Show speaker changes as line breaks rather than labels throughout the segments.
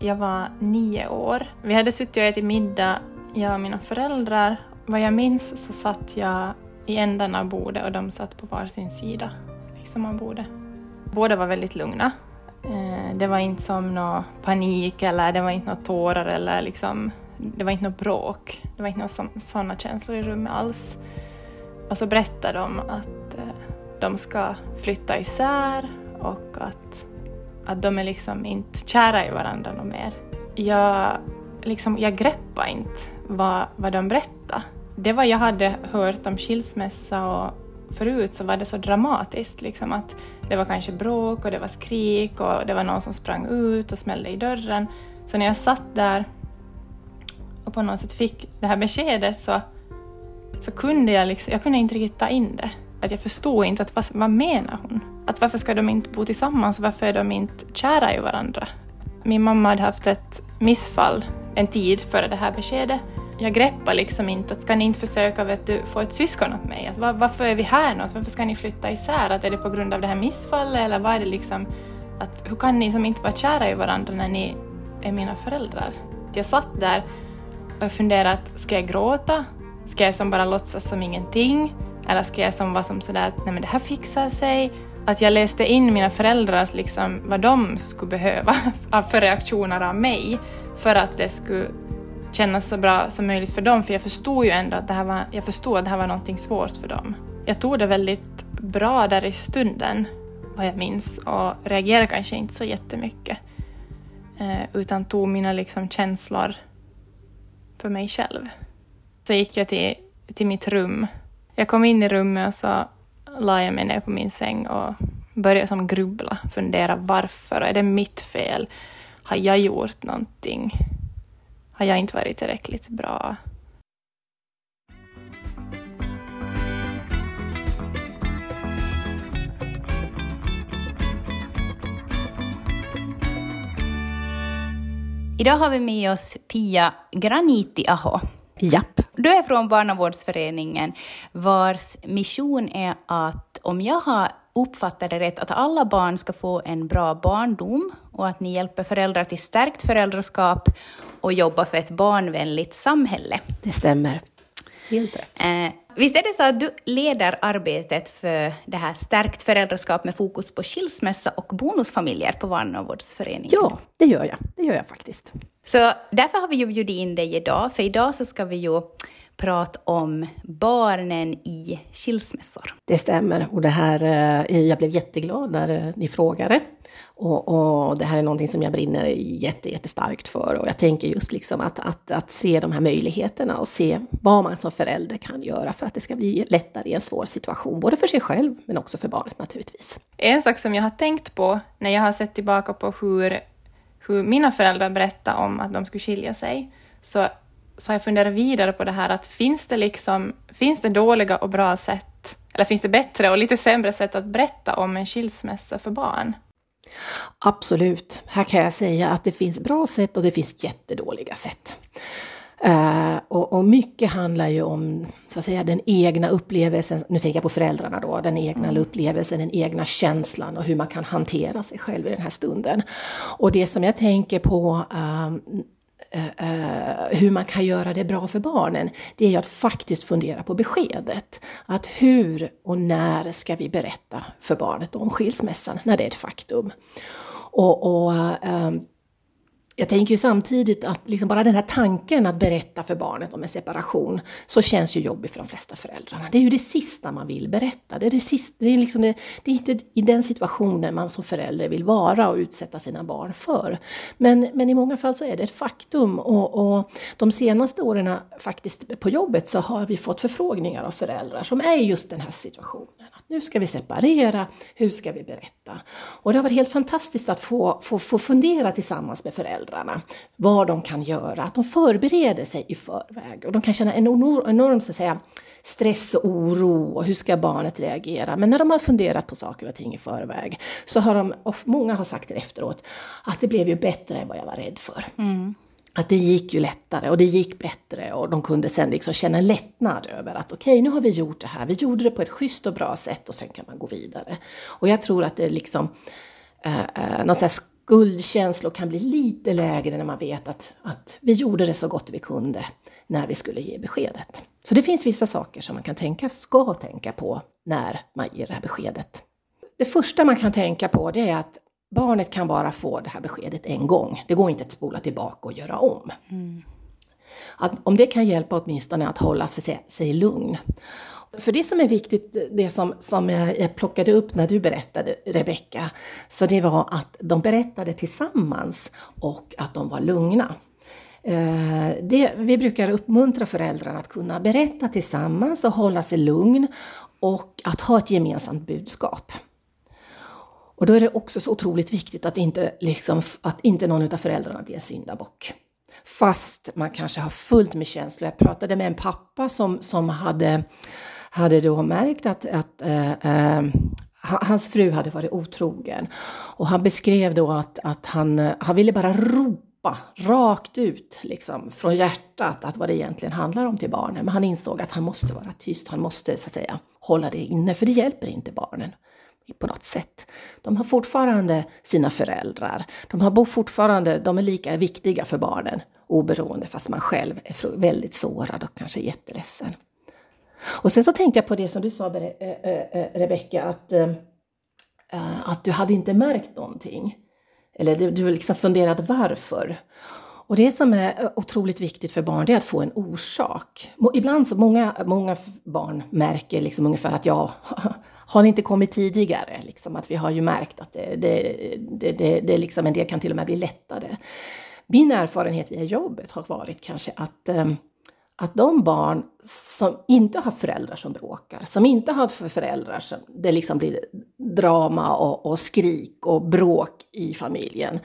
Jag var nio år. Vi hade suttit och ätit middag, jag och mina föräldrar. Vad jag minns så satt jag i änden av bordet och de satt på varsin sida liksom, av bordet. Båda var väldigt lugna. Eh, det var inte som någon panik eller det var inte några tårar eller liksom, det var inte något bråk. Det var inte några sådana känslor i rummet alls. Och så berättade de att eh, de ska flytta isär och att, att de är liksom inte kära i varandra något mer. Jag, liksom, jag greppade inte vad, vad de berättade. Det var jag hade hört om skilsmässa och förut så var det så dramatiskt, liksom att det var kanske bråk och det var skrik och det var någon som sprang ut och smällde i dörren. Så när jag satt där och på något sätt fick det här beskedet så, så kunde jag, liksom, jag kunde inte riktigt ta in det. Att jag förstod inte att vad, vad menar hon? Att varför ska de inte bo tillsammans? Varför är de inte kära i varandra? Min mamma hade haft ett missfall en tid före det här beskedet. Jag greppar liksom inte att ska ni inte försöka vet du, få ett syskon åt mig? Att var, varför är vi här nu? Varför ska ni flytta isär? Att är det på grund av det här missfallet eller vad är det liksom? Att, hur kan ni som inte vara kära i varandra när ni är mina föräldrar? Jag satt där och funderade att ska jag gråta? Ska jag som bara låtsas som ingenting? Eller ska jag som vara som sådär att nej men det här fixar sig? Att jag läste in mina föräldrars, liksom, vad de skulle behöva för reaktioner av mig för att det skulle kännas så bra som möjligt för dem. För jag förstod ju ändå att det här var, jag förstod att det här var någonting svårt för dem. Jag tog det väldigt bra där i stunden, vad jag minns, och reagerade kanske inte så jättemycket. Eh, utan tog mina liksom, känslor för mig själv. Så gick jag till, till mitt rum jag kom in i rummet och så la jag mig ner på min säng och började som grubbla, fundera varför, är det mitt fel? Har jag gjort någonting? Har jag inte varit tillräckligt bra?
Idag har vi med oss Pia Graniti-aho.
Japp.
Du är från Barnavårdsföreningen vars mission är att, om jag har uppfattat det rätt, att alla barn ska få en bra barndom och att ni hjälper föräldrar till stärkt föräldraskap och jobbar för ett barnvänligt samhälle.
Det stämmer. Helt rätt.
Eh, visst är det så att du leder arbetet för det här stärkt föräldraskap med fokus på skilsmässa och bonusfamiljer på Barnavårdsföreningen?
Ja, det gör jag. Det gör jag faktiskt.
Så därför har vi ju bjudit in dig idag, för idag så ska vi ju prata om barnen i skilsmässor.
Det stämmer och det här, eh, jag blev jätteglad när eh, ni frågade. Och, och, det här är någonting som jag brinner jätte, jättestarkt för och jag tänker just liksom att, att, att se de här möjligheterna och se vad man som förälder kan göra för att det ska bli lättare i en svår situation, både för sig själv men också för barnet naturligtvis.
En sak som jag har tänkt på när jag har sett tillbaka på hur hur mina föräldrar berättade om att de skulle skilja sig, så, så har jag funderat vidare på det här att finns det, liksom, finns det dåliga och bra sätt, eller finns det bättre och lite sämre sätt att berätta om en skilsmässa för barn?
Absolut. Här kan jag säga att det finns bra sätt och det finns jättedåliga sätt. Uh, och, och, mycket handlar ju om så att säga, den egna upplevelsen, nu tänker jag på föräldrarna då, den egna mm. upplevelsen, den egna känslan och hur man kan hantera sig själv i den här stunden. Och det som jag tänker på uh, Eh, eh, hur man kan göra det bra för barnen, det är ju att faktiskt fundera på beskedet. Att hur och när ska vi berätta för barnet om skilsmässan, när det är ett faktum? Och, och eh, jag tänker ju samtidigt att liksom bara den här tanken att berätta för barnet om en separation så känns ju jobbig för de flesta föräldrarna. Det är ju det sista man vill berätta. Det är, det sista, det är, liksom det, det är inte i den situationen man som förälder vill vara och utsätta sina barn för. Men, men i många fall så är det ett faktum och, och de senaste åren faktiskt på jobbet så har vi fått förfrågningar av föräldrar som är i just den här situationen. Att nu ska vi separera, hur ska vi berätta? Och det har varit helt fantastiskt att få, få, få fundera tillsammans med föräldrar föräldrarna vad de kan göra, att de förbereder sig i förväg och de kan känna en enorm så att säga, stress och oro och hur ska barnet reagera? Men när de har funderat på saker och ting i förväg så har de, och många har sagt det efteråt, att det blev ju bättre än vad jag var rädd för. Mm. Att det gick ju lättare och det gick bättre och de kunde sen liksom känna en lättnad över att okej, okay, nu har vi gjort det här. Vi gjorde det på ett schysst och bra sätt och sen kan man gå vidare. Och jag tror att det liksom eh, eh, någon slags skuldkänslor kan bli lite lägre när man vet att, att vi gjorde det så gott vi kunde när vi skulle ge beskedet. Så det finns vissa saker som man kan tänka, ska tänka på när man ger det här beskedet. Det första man kan tänka på det är att barnet kan bara få det här beskedet en gång. Det går inte att spola tillbaka och göra om. Mm. Att, om det kan hjälpa åtminstone att hålla sig, sig lugn. För det som är viktigt, det som, som jag, plockade upp när du berättade Rebecka, så det var att de berättade tillsammans och att de var lugna. Eh, det, vi brukar uppmuntra föräldrarna att kunna berätta tillsammans och hålla sig lugn och att ha ett gemensamt budskap. Och då är det också så otroligt viktigt att inte, liksom, att inte någon av föräldrarna blir en syndabock. Fast man kanske har fullt med känslor. Jag pratade med en pappa som, som hade, hade då märkt att, att eh, eh, hans fru hade varit otrogen. Och han beskrev då att, att han, eh, han ville bara ropa rakt ut liksom, från hjärtat att vad det egentligen handlar om till barnen. Men han insåg att han måste vara tyst, han måste så att säga hålla det inne, för det hjälper inte barnen på något sätt. De har fortfarande sina föräldrar. De, har fortfarande, de är lika viktiga för barnen oberoende fast man själv är väldigt sårad och kanske jätteledsen. Och sen så tänkte jag på det som du sa eh, eh, eh, Rebecka, att, att du hade inte märkt någonting. Eller du liksom funderade varför. Och det som är otroligt viktigt för barn det är att få en orsak. Ibland så många, många barn märker liksom ungefär att jag har ni inte kommit tidigare? Liksom, att vi har ju märkt att det, det, det, det, det liksom, en del kan till och med bli lättare. Min erfarenhet via jobbet har varit kanske att, att de barn som inte har föräldrar som bråkar, som inte har föräldrar som det liksom blir drama och, och skrik och bråk i familjen,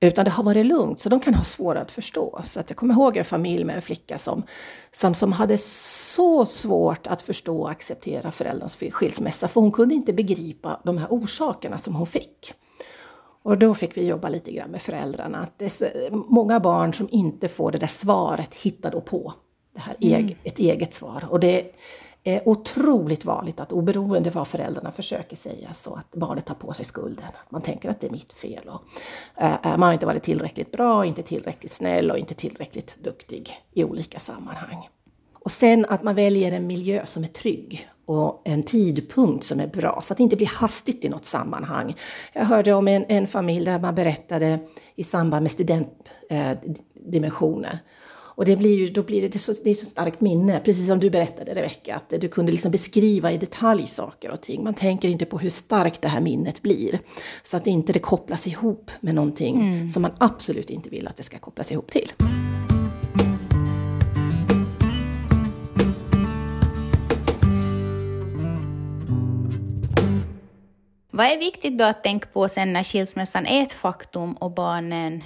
utan det har varit lugnt, så de kan ha svårare att förstå. Så att jag kommer ihåg en familj med en flicka som, som, som hade så svårt att förstå och acceptera föräldrarnas skilsmässa, för hon kunde inte begripa de här orsakerna som hon fick. Och då fick vi jobba lite grann med föräldrarna. Att det är många barn som inte får det där svaret hittar då på det här mm. ett eget svar. Och det är otroligt vanligt att oberoende vad föräldrarna försöker säga så att barnet tar på sig skulden. Man tänker att det är mitt fel. Och, äh, man har inte varit tillräckligt bra, inte tillräckligt snäll och inte tillräckligt duktig i olika sammanhang. Och sen att man väljer en miljö som är trygg och en tidpunkt som är bra, så att det inte blir hastigt i något sammanhang. Jag hörde om en, en familj där man berättade i samband med studentdimensionen. Eh, och det blir ju, då blir det, det, så, det är så starkt minne, precis som du berättade Rebecka, att du kunde liksom beskriva i detalj saker och ting. Man tänker inte på hur starkt det här minnet blir. Så att inte det kopplas ihop med någonting mm. som man absolut inte vill att det ska kopplas ihop till.
Vad är viktigt då att tänka på sen när skilsmässan är ett faktum och barnen,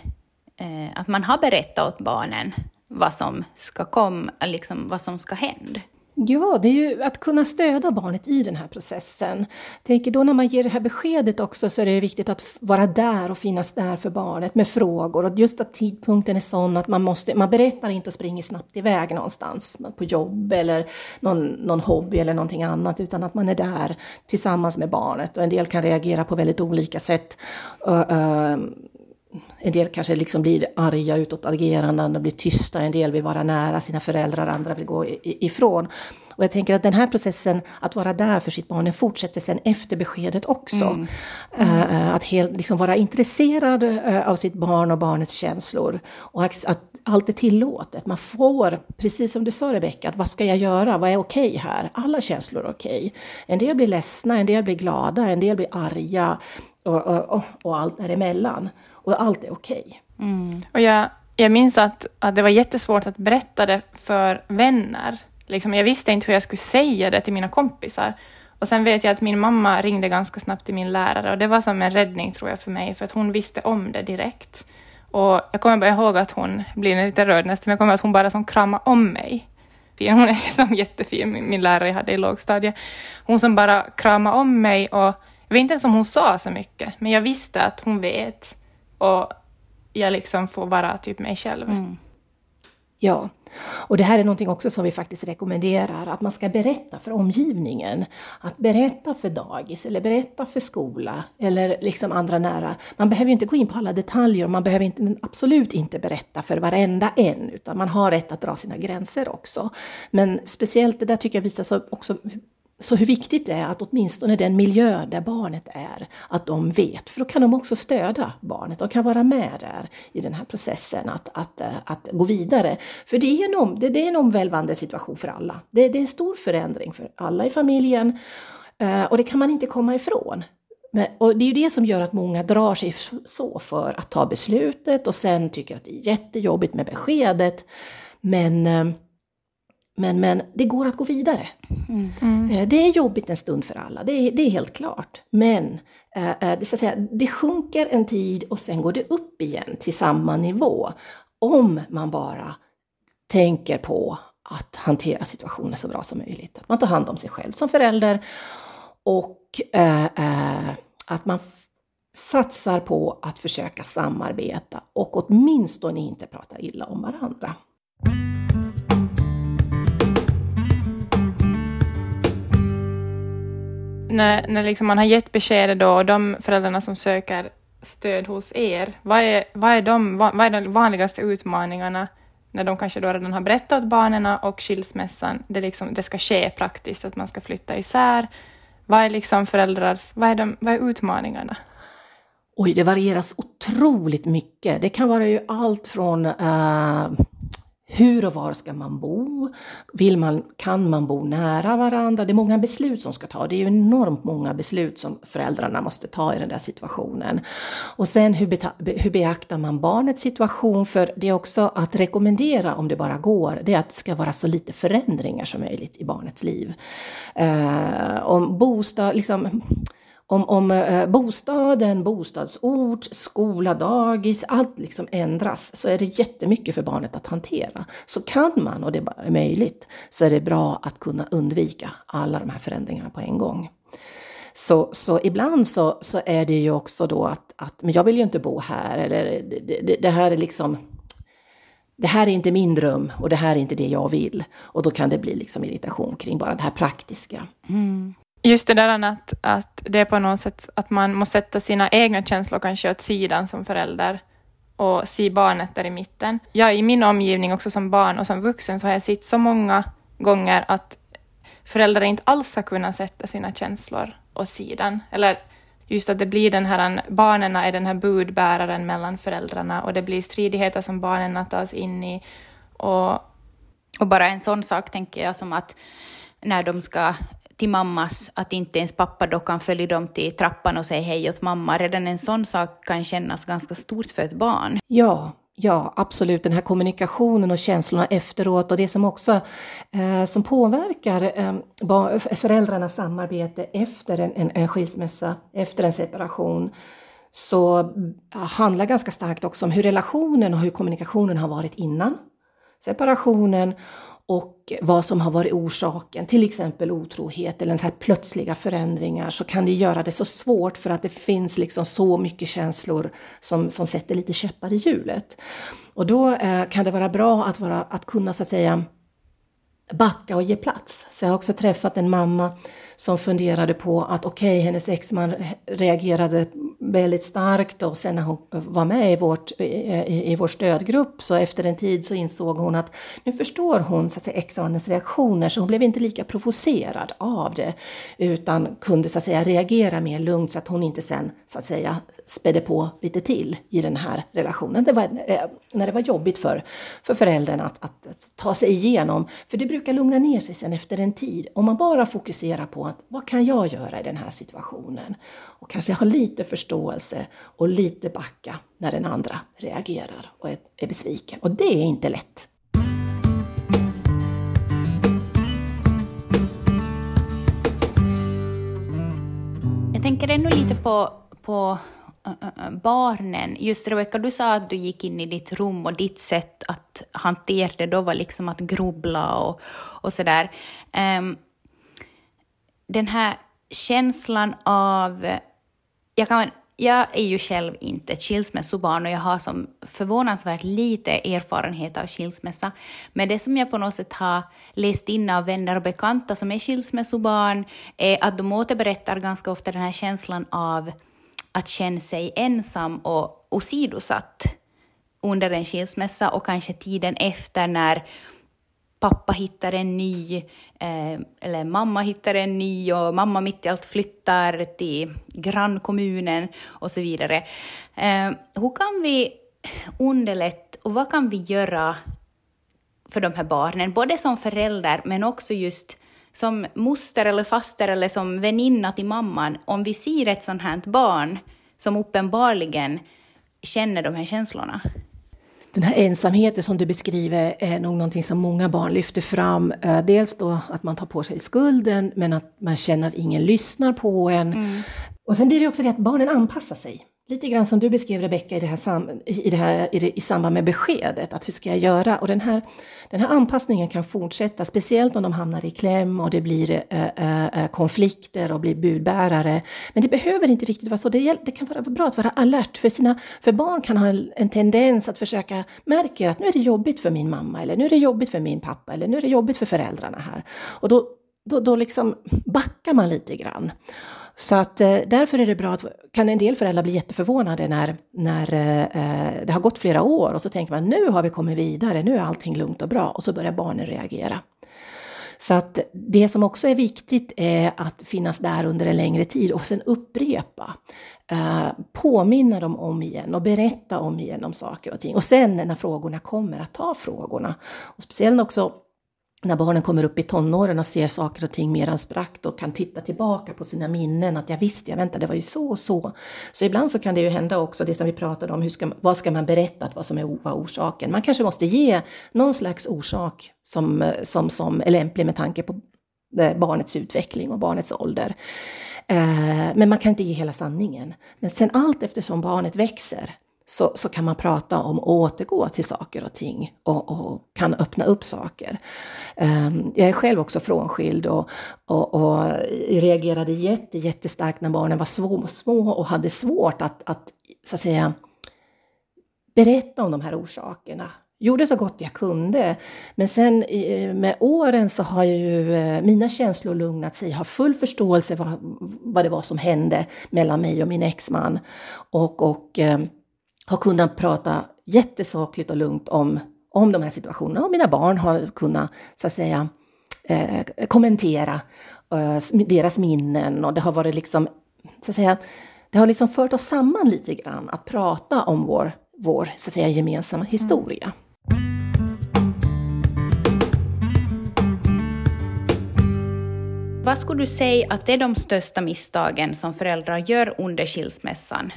eh, att man har berättat åt barnen vad som ska komma, liksom vad som ska hända?
Ja, det är ju att kunna stödja barnet i den här processen. Jag tänker då när man ger det här beskedet också så är det viktigt att vara där och finnas där för barnet med frågor. Och just att tidpunkten är sån att man måste, man berättar inte och springer snabbt iväg någonstans på jobb eller någon, någon hobby eller någonting annat utan att man är där tillsammans med barnet. Och en del kan reagera på väldigt olika sätt. Ehm, en del kanske liksom blir arga, utåtagerande, andra blir tysta, en del vill vara nära sina föräldrar, andra vill gå ifrån. Och jag tänker att den här processen, att vara där för sitt barn, den fortsätter sen efter beskedet också. Mm. Mm. att helt, liksom vara intresserad uh, av sitt barn och barnets känslor. Och att, att allt är tillåtet. Man får, precis som du sa Rebecka, att vad ska jag göra? Vad är okej okay här? Alla känslor är okej. Okay. En del blir ledsna, en del blir glada, en del blir arga och, och, och, och allt däremellan och allt är okej. Okay.
Mm. Och jag, jag minns att, att det var jättesvårt att berätta det för vänner. Liksom, jag visste inte hur jag skulle säga det till mina kompisar. Och sen vet jag att min mamma ringde ganska snabbt till min lärare och det var som en räddning tror jag för mig, för att hon visste om det direkt. Och jag kommer bara ihåg att hon, blir lite rörd nästan, men jag kommer ihåg att hon bara som kramade om mig. Hon är som jättefin, min, min lärare jag hade i lågstadiet. Hon som bara kramade om mig och jag vet inte ens om hon sa så mycket, men jag visste att hon vet och jag liksom får vara typ mig själv. Mm.
Ja, och det här är någonting också som vi faktiskt rekommenderar, att man ska berätta för omgivningen. Att berätta för dagis eller berätta för skola eller liksom andra nära. Man behöver ju inte gå in på alla detaljer och man behöver inte, absolut inte berätta för varenda en, utan man har rätt att dra sina gränser också. Men speciellt det där tycker jag visar sig också så hur viktigt det är att åtminstone den miljö där barnet är, att de vet. För då kan de också stödja barnet, de kan vara med där i den här processen att, att, eh, att gå vidare. För det är en, om, det, det är en omvälvande situation för alla. Det, det är en stor förändring för alla i familjen eh, och det kan man inte komma ifrån. Men, och det är ju det som gör att många drar sig så för att ta beslutet och sen tycker att det är jättejobbigt med beskedet. Men eh, men, men det går att gå vidare. Mm. Eh, det är jobbigt en stund för alla, det är, det är helt klart. Men eh, eh, det, så att säga, det sjunker en tid och sen går det upp igen till samma nivå. Om man bara tänker på att hantera situationen så bra som möjligt. Att man tar hand om sig själv som förälder och att man satsar på att försöka samarbeta och åtminstone inte prata illa om varandra.
När, när liksom man har gett beskedet då och de föräldrarna som söker stöd hos er, vad är, vad är, de, vad är de vanligaste utmaningarna när de kanske då redan har berättat åt barnen och skilsmässan, det, liksom, det ska ske praktiskt, att man ska flytta isär. Vad är liksom föräldrars, vad är, de, vad är utmaningarna?
Oj, det varieras otroligt mycket. Det kan vara ju allt från eh, hur och var ska man bo? Vill man, kan man bo nära varandra? Det är många beslut som ska tas. Det är ju enormt många beslut som föräldrarna måste ta i den där situationen. Och sen hur, hur beaktar man barnets situation? För det är också att rekommendera, om det bara går, det är att det ska vara så lite förändringar som möjligt i barnets liv. Eh, om bostad, liksom, om, om eh, bostaden, bostadsort, skola, dagis, allt liksom ändras så är det jättemycket för barnet att hantera. Så kan man, och det är möjligt, så är det bra att kunna undvika alla de här förändringarna på en gång. Så, så ibland så, så är det ju också då att, att men jag vill ju inte bo här, eller det, det, det här är liksom det här är inte min dröm och det här är inte det jag vill. Och då kan det bli liksom irritation kring bara det här praktiska. Mm.
Just det där att, att det är på något sätt att man måste sätta sina egna känslor kanske åt sidan som förälder och se barnet där i mitten. Jag i min omgivning också som barn och som vuxen så har jag sett så många gånger att föräldrar inte alls har kunnat sätta sina känslor åt sidan. Eller just att det blir den här, barnen är den här budbäraren mellan föräldrarna och det blir stridigheter som barnen tas in i. Och,
och bara en sån sak tänker jag som att när de ska till mammas, att inte ens pappa då kan följa dem till trappan och säga hej åt mamma. Redan en sån sak kan kännas ganska stort för ett barn.
Ja, Ja, absolut. Den här kommunikationen och känslorna efteråt och det som också eh, som påverkar eh, föräldrarnas samarbete efter en, en, en skilsmässa, efter en separation, så eh, handlar ganska starkt också om hur relationen och hur kommunikationen har varit innan separationen och vad som har varit orsaken, till exempel otrohet eller så här plötsliga förändringar, så kan det göra det så svårt för att det finns liksom så mycket känslor som, som sätter lite käppar i hjulet. Och då eh, kan det vara bra att, vara, att kunna så att säga backa och ge plats. Så jag har också träffat en mamma som funderade på att okej, okay, hennes exman reagerade väldigt starkt och sen när hon var med i, vårt, i, i vår stödgrupp så efter en tid så insåg hon att nu förstår hon så att säga, exmannens reaktioner så hon blev inte lika provocerad av det utan kunde så att säga reagera mer lugnt så att hon inte sen så att säga spädde på lite till i den här relationen. Det var, eh, när det var jobbigt för, för föräldern att, att, att ta sig igenom, för det brukar lugna ner sig sen efter en tid om man bara fokuserar på att vad kan jag göra i den här situationen? Och kanske ha lite förståelse och lite backa när den andra reagerar och är, är besviken. Och det är inte lätt.
Jag tänker ännu lite på, på Eh, eh, barnen. Just Rebecka, du sa att du gick in i ditt rum och ditt sätt att hantera det då var liksom att grubbla och, och sådär. Um, den här känslan av... Jag kan jag är ju själv inte ett skilsmässobarn och jag har som förvånansvärt lite erfarenhet av skilsmässa. Men det som jag på något sätt har läst in av vänner och bekanta som är skilsmässobarn är att de återberättar ganska ofta den här känslan av att känna sig ensam och åsidosatt under en skilsmässa och kanske tiden efter när pappa hittar en ny, eh, eller mamma hittar en ny och mamma mitt i allt flyttar till grannkommunen och så vidare. Eh, hur kan vi underlätta och vad kan vi göra för de här barnen, både som förälder men också just som moster eller faster eller som väninna till mamman, om vi ser ett sånt här barn som uppenbarligen känner de här känslorna?
Den här ensamheten som du beskriver är nog någonting som många barn lyfter fram. Eh, dels då att man tar på sig skulden, men att man känner att ingen lyssnar på en. Mm. Och sen blir det också det att barnen anpassar sig. Lite grann som du beskrev Rebecka i, det här sam, i, det här, i, det, i samband med beskedet, att hur ska jag göra? Och den här, den här anpassningen kan fortsätta, speciellt om de hamnar i kläm och det blir äh, äh, konflikter och blir budbärare. Men det behöver inte riktigt vara så. Det, det kan vara bra att vara alert, för, sina, för barn kan ha en, en tendens att försöka märka att nu är det jobbigt för min mamma, eller nu är det jobbigt för min pappa, eller nu är det jobbigt för föräldrarna här. Och då, då, då liksom backar man lite grann. Så att eh, därför är det bra att, kan en del föräldrar bli jätteförvånade när, när eh, eh, det har gått flera år och så tänker man nu har vi kommit vidare, nu är allting lugnt och bra och så börjar barnen reagera. Så att det som också är viktigt är att finnas där under en längre tid och sen upprepa. Eh, påminna dem om igen och berätta om igen om saker och ting. Och sen när frågorna kommer, att ta frågorna. Och speciellt också när barnen kommer upp i tonåren och ser saker och ting mer abstrakt och kan titta tillbaka på sina minnen, att jag visste, jag vänta, det var ju så och så. Så ibland så kan det ju hända också det som vi pratade om, hur ska, vad ska man berätta, vad som är orsaken. Man kanske måste ge någon slags orsak som, som, som är lämplig med tanke på eh, barnets utveckling och barnets ålder. Eh, men man kan inte ge hela sanningen. Men sen allt eftersom barnet växer så, så kan man prata om att återgå till saker och ting och, och kan öppna upp saker. Um, jag är själv också frånskild och, och, och reagerade jätte, jättestarkt när barnen var små, små och hade svårt att, att, så att säga, berätta om de här orsakerna. Gjorde så gott jag kunde. Men sen med åren så har ju eh, mina känslor lugnat sig. Jag har full förståelse vad, vad det var som hände mellan mig och min exman. Och, och ehm, har kunnat prata jättesakligt och lugnt om, om de här situationerna och mina barn har kunnat så att säga eh, kommentera eh, deras minnen och det har varit liksom, så att säga, det har liksom fört oss samman lite grann att prata om vår, vår så att säga, gemensamma historia.
Vad skulle du säga att det är de största misstagen som föräldrar gör under skilsmässan?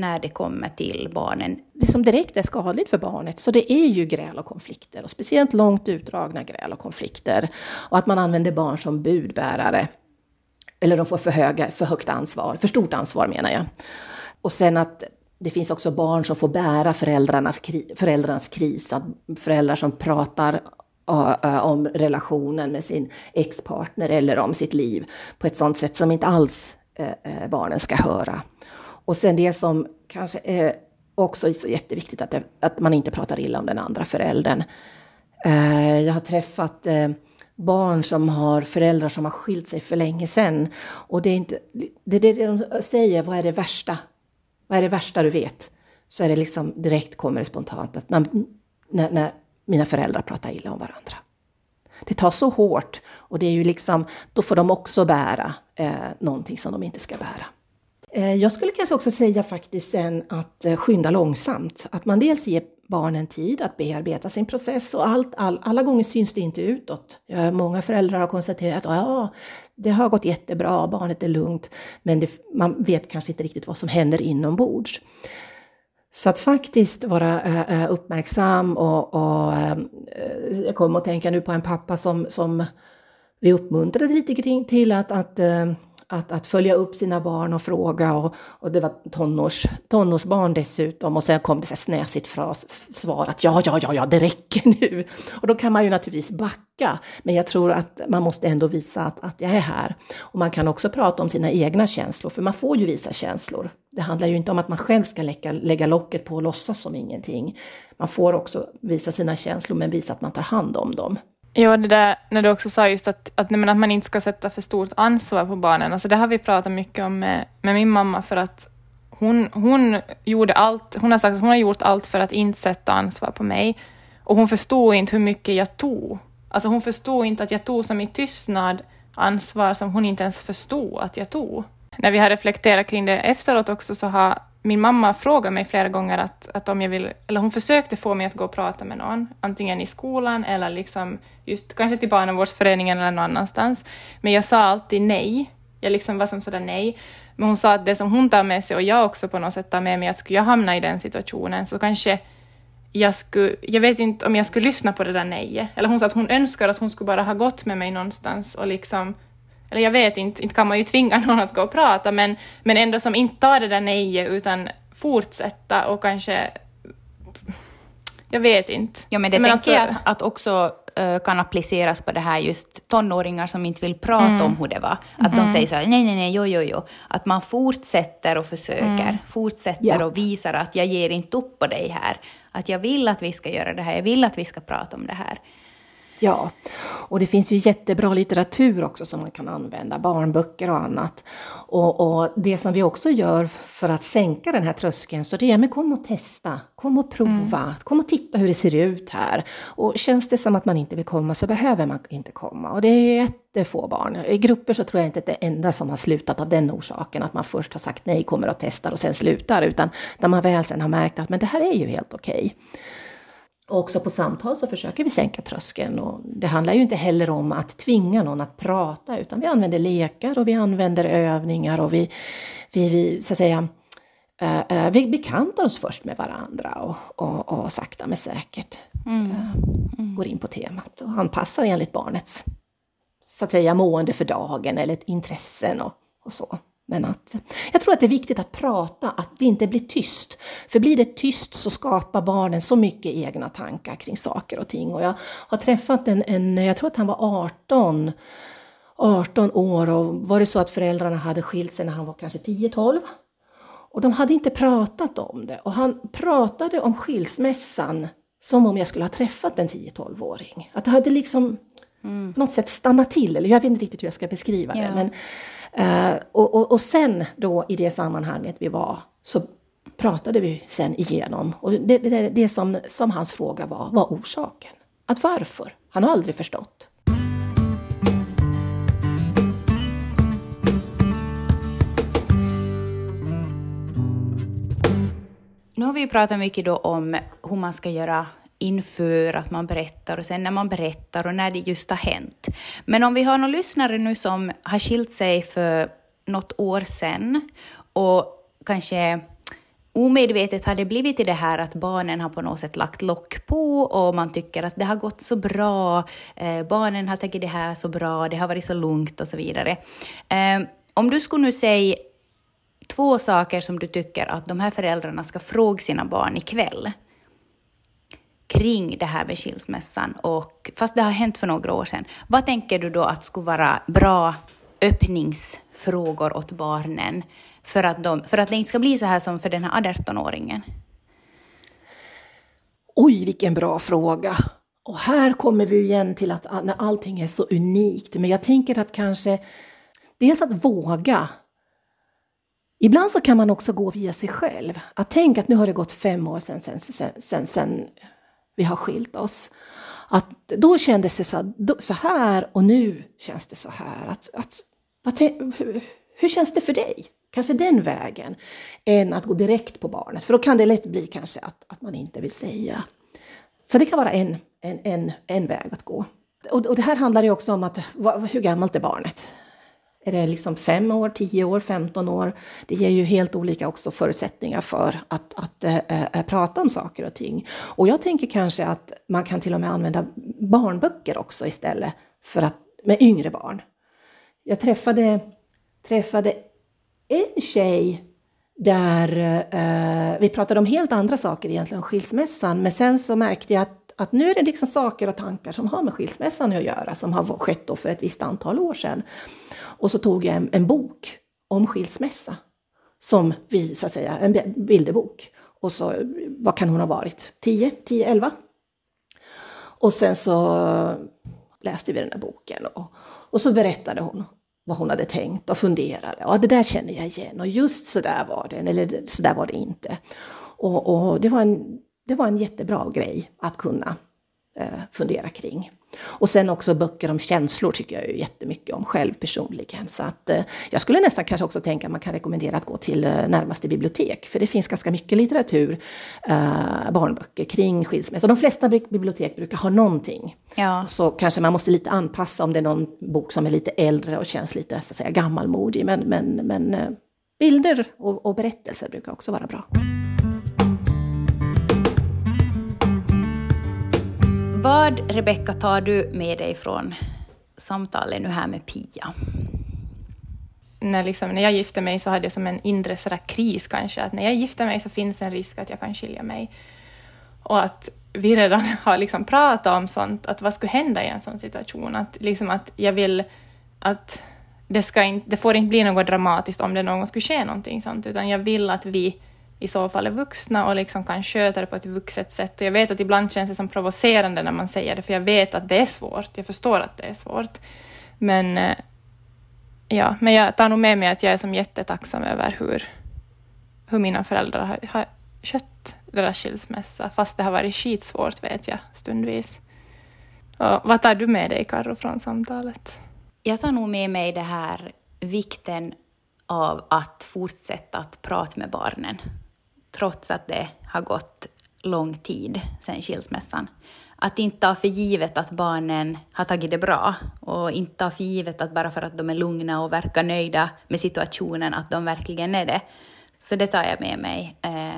När det kommer till barnen.
Det som direkt är skadligt för barnet, så det är ju gräl och konflikter. Och speciellt långt utdragna gräl och konflikter. Och att man använder barn som budbärare. Eller de får för, höga, för högt ansvar, för stort ansvar menar jag. Och sen att det finns också barn som får bära föräldrarnas, föräldrarnas kris. Att föräldrar som pratar om relationen med sin expartner eller om sitt liv på ett sånt sätt som inte alls eh, eh, barnen ska höra. Och sen det som kanske är också så jätteviktigt, att, det, att man inte pratar illa om den andra föräldern. Eh, jag har träffat eh, barn som har föräldrar som har skilt sig för länge sedan. Och det är inte, det, det de säger, vad är det värsta? Vad är det värsta du vet? Så är det liksom direkt kommer det spontant att när, när, när mina föräldrar pratar illa om varandra. Det tar så hårt och det är ju liksom, då får de också bära eh, någonting som de inte ska bära. Eh, jag skulle kanske också säga faktiskt sen att eh, skynda långsamt. Att man dels ger barnen tid att bearbeta sin process och allt, all, alla gånger syns det inte utåt. Eh, många föräldrar har konstaterat att ja, det har gått jättebra, barnet är lugnt, men det, man vet kanske inte riktigt vad som händer inombords. Så att faktiskt vara äh, uppmärksam och, och äh, jag kommer att tänka nu på en pappa som, som vi uppmuntrade lite kring till att, att äh, att, att följa upp sina barn och fråga och, och det var tonårs, tonårsbarn dessutom och sen kom det så snäsigt fras, svar att ja, ja, ja, ja, det räcker nu. Och då kan man ju naturligtvis backa, men jag tror att man måste ändå visa att, att jag är här. Och man kan också prata om sina egna känslor, för man får ju visa känslor. Det handlar ju inte om att man själv ska lägga, lägga locket på och låtsas som ingenting. Man får också visa sina känslor men visa att man tar hand om dem.
Ja, det där när du också sa just att, att, att man inte ska sätta för stort ansvar på barnen, alltså det har vi pratat mycket om med, med min mamma för att hon, hon gjorde allt, hon har sagt att hon har gjort allt för att inte sätta ansvar på mig och hon förstod inte hur mycket jag tog. Alltså hon förstod inte att jag tog som i tystnad ansvar som hon inte ens förstod att jag tog. När vi har reflekterat kring det efteråt också så har min mamma frågade mig flera gånger att, att om jag vill, eller hon försökte få mig att gå och prata med någon, antingen i skolan eller liksom just kanske till barnavårdsföreningen eller någon annanstans. Men jag sa alltid nej. Jag liksom var som sådär nej. Men hon sa att det som hon tar med sig och jag också på något sätt tar med mig, att skulle jag hamna i den situationen så kanske jag skulle, jag vet inte om jag skulle lyssna på det där nejet. Eller hon sa att hon önskar att hon skulle bara ha gått med mig någonstans och liksom eller jag vet inte, inte kan man ju tvinga någon att gå och prata, men, men ändå som inte tar det där nejet utan fortsätta och kanske... Jag vet inte.
Ja, men det men tänker alltså, jag att, att också uh, kan appliceras på det här just tonåringar som inte vill prata mm. om hur det var. Att mm. de säger så här, nej, nej, nej, jo, jo, jo. Att man fortsätter och försöker, mm. fortsätter ja. och visar att jag ger inte upp på dig här. Att jag vill att vi ska göra det här, jag vill att vi ska prata om det här.
Ja, och det finns ju jättebra litteratur också som man kan använda, barnböcker och annat. Och, och, det som vi också gör för att sänka den här tröskeln, så det är men kom och testa, kom och prova, mm. kom och titta hur det ser ut här. Och känns det som att man inte vill komma så behöver man inte komma. Och det är jättefå barn. I grupper så tror jag inte att det enda som har slutat av den orsaken, att man först har sagt nej, kommer och testar och sen slutar, utan när man väl sen har märkt att men det här är ju helt okej. Okay. Och också på samtal så försöker vi sänka tröskeln. Och det handlar ju inte heller om att tvinga någon att prata, utan vi använder lekar och vi använder övningar och vi, vi, vi så att säga, uh, uh, vi bekantar oss först med varandra och, och, och sakta men säkert mm. Uh, mm. går in på temat och anpassar enligt barnets så att säga mående för dagen eller intressen och, och så. Men att, jag tror att det är viktigt att prata, att det inte blir tyst. För blir det tyst så skapar barnen så mycket egna tankar kring saker och ting. Och jag har träffat en, en jag tror att han var 18, 18 år och var det så att föräldrarna hade skilt sig när han var kanske 10-12. Och de hade inte pratat om det. Och han pratade om skilsmässan som om jag skulle ha träffat en 10-12-åring. Att det hade liksom mm. på något sätt stannat till, eller jag vet inte riktigt hur jag ska beskriva det. Men, Eh, och, och, och, sen då i det sammanhanget vi var så pratade vi sen igenom och det, det, det som, som hans fråga var, var orsaken. Att varför? Han har aldrig förstått.
Nu har vi ju pratat mycket då om hur man ska göra inför att man berättar och sen när man berättar och när det just har hänt. Men om vi har någon lyssnare nu som har skilt sig för något år sedan och kanske omedvetet har det blivit i det här att barnen har på något sätt lagt lock på och man tycker att det har gått så bra, eh, barnen har tagit det här så bra, det har varit så lugnt och så vidare. Eh, om du skulle nu säga två saker som du tycker att de här föräldrarna ska fråga sina barn ikväll, kring det här med skilsmässan, och, fast det har hänt för några år sedan. Vad tänker du då att skulle vara bra öppningsfrågor åt barnen för att, de, för att det inte ska bli så här som för den här 18-åringen?
Oj, vilken bra fråga! Och här kommer vi igen till att när allting är så unikt, men jag tänker att kanske dels att våga Ibland så kan man också gå via sig själv. Att tänka att nu har det gått fem år sedan, sen, sen, sen, sen vi har skilt oss. Att då kändes det så, så här och nu känns det så här. Att, att, att, hur, hur känns det för dig? Kanske den vägen, än att gå direkt på barnet. För då kan det lätt bli kanske att, att man inte vill säga. Så det kan vara en, en, en, en väg att gå. Och, och det här handlar ju också om att, hur gammalt är barnet? Är det liksom fem år, tio år, femton år? Det ger ju helt olika också förutsättningar för att, att äh, äh, prata om saker och ting. Och jag tänker kanske att man kan till och med använda barnböcker också istället för att, med yngre barn. Jag träffade, träffade en tjej där eh, vi pratade om helt andra saker egentligen, om skilsmässan, men sen så märkte jag att att nu är det liksom saker och tankar som har med skilsmässan att göra, som har skett för ett visst antal år sedan. Och så tog jag en, en bok om skilsmässa. som vi, så att säga, en bilderbok. Och så, vad kan hon ha varit? 10, 10, 11? Och sen så läste vi den här boken och, och så berättade hon vad hon hade tänkt och funderade. Ja, det där känner jag igen och just så där var det, eller så där var det inte. Och, och det, var en, det var en jättebra grej att kunna eh, fundera kring. Och sen också böcker om känslor tycker jag ju jättemycket om själv personligen. Så att eh, jag skulle nästan kanske också tänka att man kan rekommendera att gå till eh, närmaste bibliotek. För det finns ganska mycket litteratur, eh, barnböcker kring skilsmässa. De flesta bibliotek brukar ha någonting. Ja. Så kanske man måste lite anpassa om det är någon bok som är lite äldre och känns lite så att säga, gammalmodig. Men, men, men eh, bilder och, och berättelser brukar också vara bra.
Vad, Rebecka, tar du med dig från samtalet nu här med Pia?
När, liksom, när jag gifte mig så hade jag som en inre sådär kris kanske, att när jag gifter mig så finns en risk att jag kan skilja mig. Och att vi redan har liksom pratat om sånt, att vad skulle hända i en sån situation? Att, liksom att jag vill att det, ska in, det får inte bli något dramatiskt om det någon skulle ske någonting sånt, utan jag vill att vi i så fall är vuxna och liksom kan sköta det på ett vuxet sätt. Och jag vet att ibland känns det som provocerande när man säger det, för jag vet att det är svårt. Jag förstår att det är svårt. Men, eh, ja, men jag tar nog med mig att jag är som jättetacksam över hur, hur mina föräldrar har, har skött deras skilsmässa, fast det har varit skitsvårt vet jag stundvis. Och vad tar du med dig, Karro, från samtalet?
Jag tar nog med mig det här vikten av att fortsätta att prata med barnen trots att det har gått lång tid sedan skilsmässan. Att inte ta för givet att barnen har tagit det bra och inte ta för givet att bara för att de är lugna och verkar nöjda med situationen att de verkligen är det. Så det tar jag med mig. Det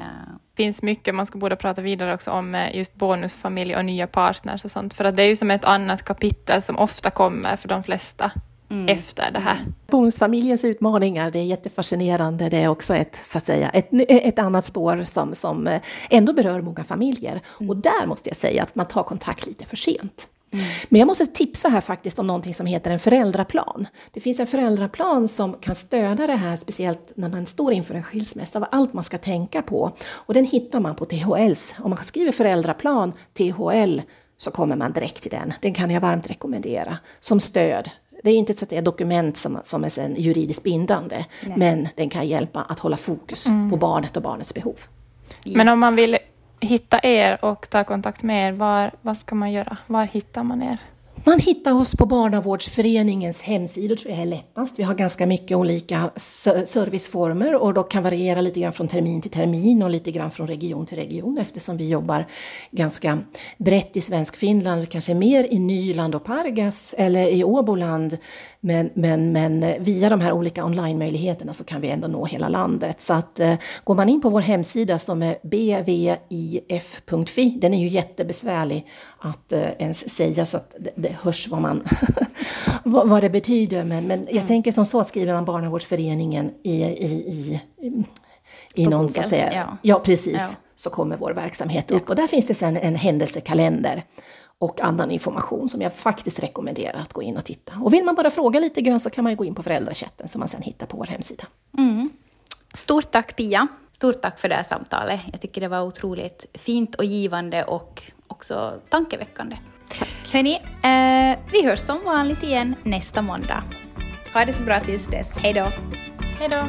finns mycket man skulle borde prata vidare också om eh, just bonusfamilj och nya partners och sånt, för att det är ju som ett annat kapitel som ofta kommer för de flesta mm. efter det här.
Bonusfamiljens utmaningar, det är jättefascinerande. Det är också ett, så att säga, ett, ett annat spår som, som eh, ändå berör många familjer. Mm. Och där måste jag säga att man tar kontakt lite för sent. Mm. Men jag måste tipsa här faktiskt om någonting som heter en föräldraplan. Det finns en föräldraplan som kan stödja det här, speciellt när man står inför en skilsmässa, vad allt man ska tänka på. Och den hittar man på THLs. Om man skriver föräldraplan, THL, så kommer man direkt till den. Den kan jag varmt rekommendera som stöd det är inte ett säga, dokument som, som är sen juridiskt bindande, Nej. men den kan hjälpa att hålla fokus mm. på barnet och barnets behov.
Men om man vill hitta er och ta kontakt med er, var, vad ska man göra? Var hittar man er?
Man hittar oss på Barnavårdsföreningens hemsida, tror jag är lättast. Vi har ganska mycket olika serviceformer och de kan variera lite grann från termin till termin och lite grann från region till region eftersom vi jobbar ganska brett i svensk Finland, kanske mer i Nyland och Pargas eller i Åboland. Men, men, men via de här olika online-möjligheterna så kan vi ändå nå hela landet. Så att eh, går man in på vår hemsida som är bvif.fi, den är ju jättebesvärlig att eh, ens säga så att det, det hörs vad, man vad, vad, det betyder. Men, men jag mm. tänker som så, skriver man Barnavårdsföreningen i, i, i, i någon, Google. så att säga, ja, ja precis, ja. så kommer vår verksamhet upp. Ja. Och där finns det sen en händelsekalender och annan information som jag faktiskt rekommenderar att gå in och titta. Och vill man bara fråga lite grann så kan man gå in på föräldrachatten som man sen hittar på vår hemsida. Mm.
Stort tack Pia! Stort tack för det här samtalet. Jag tycker det var otroligt fint och givande och också tankeväckande. Tack. Hörni, eh, vi hörs som vanligt igen nästa måndag. Ha det så bra tills dess. Hej då!
Hej då!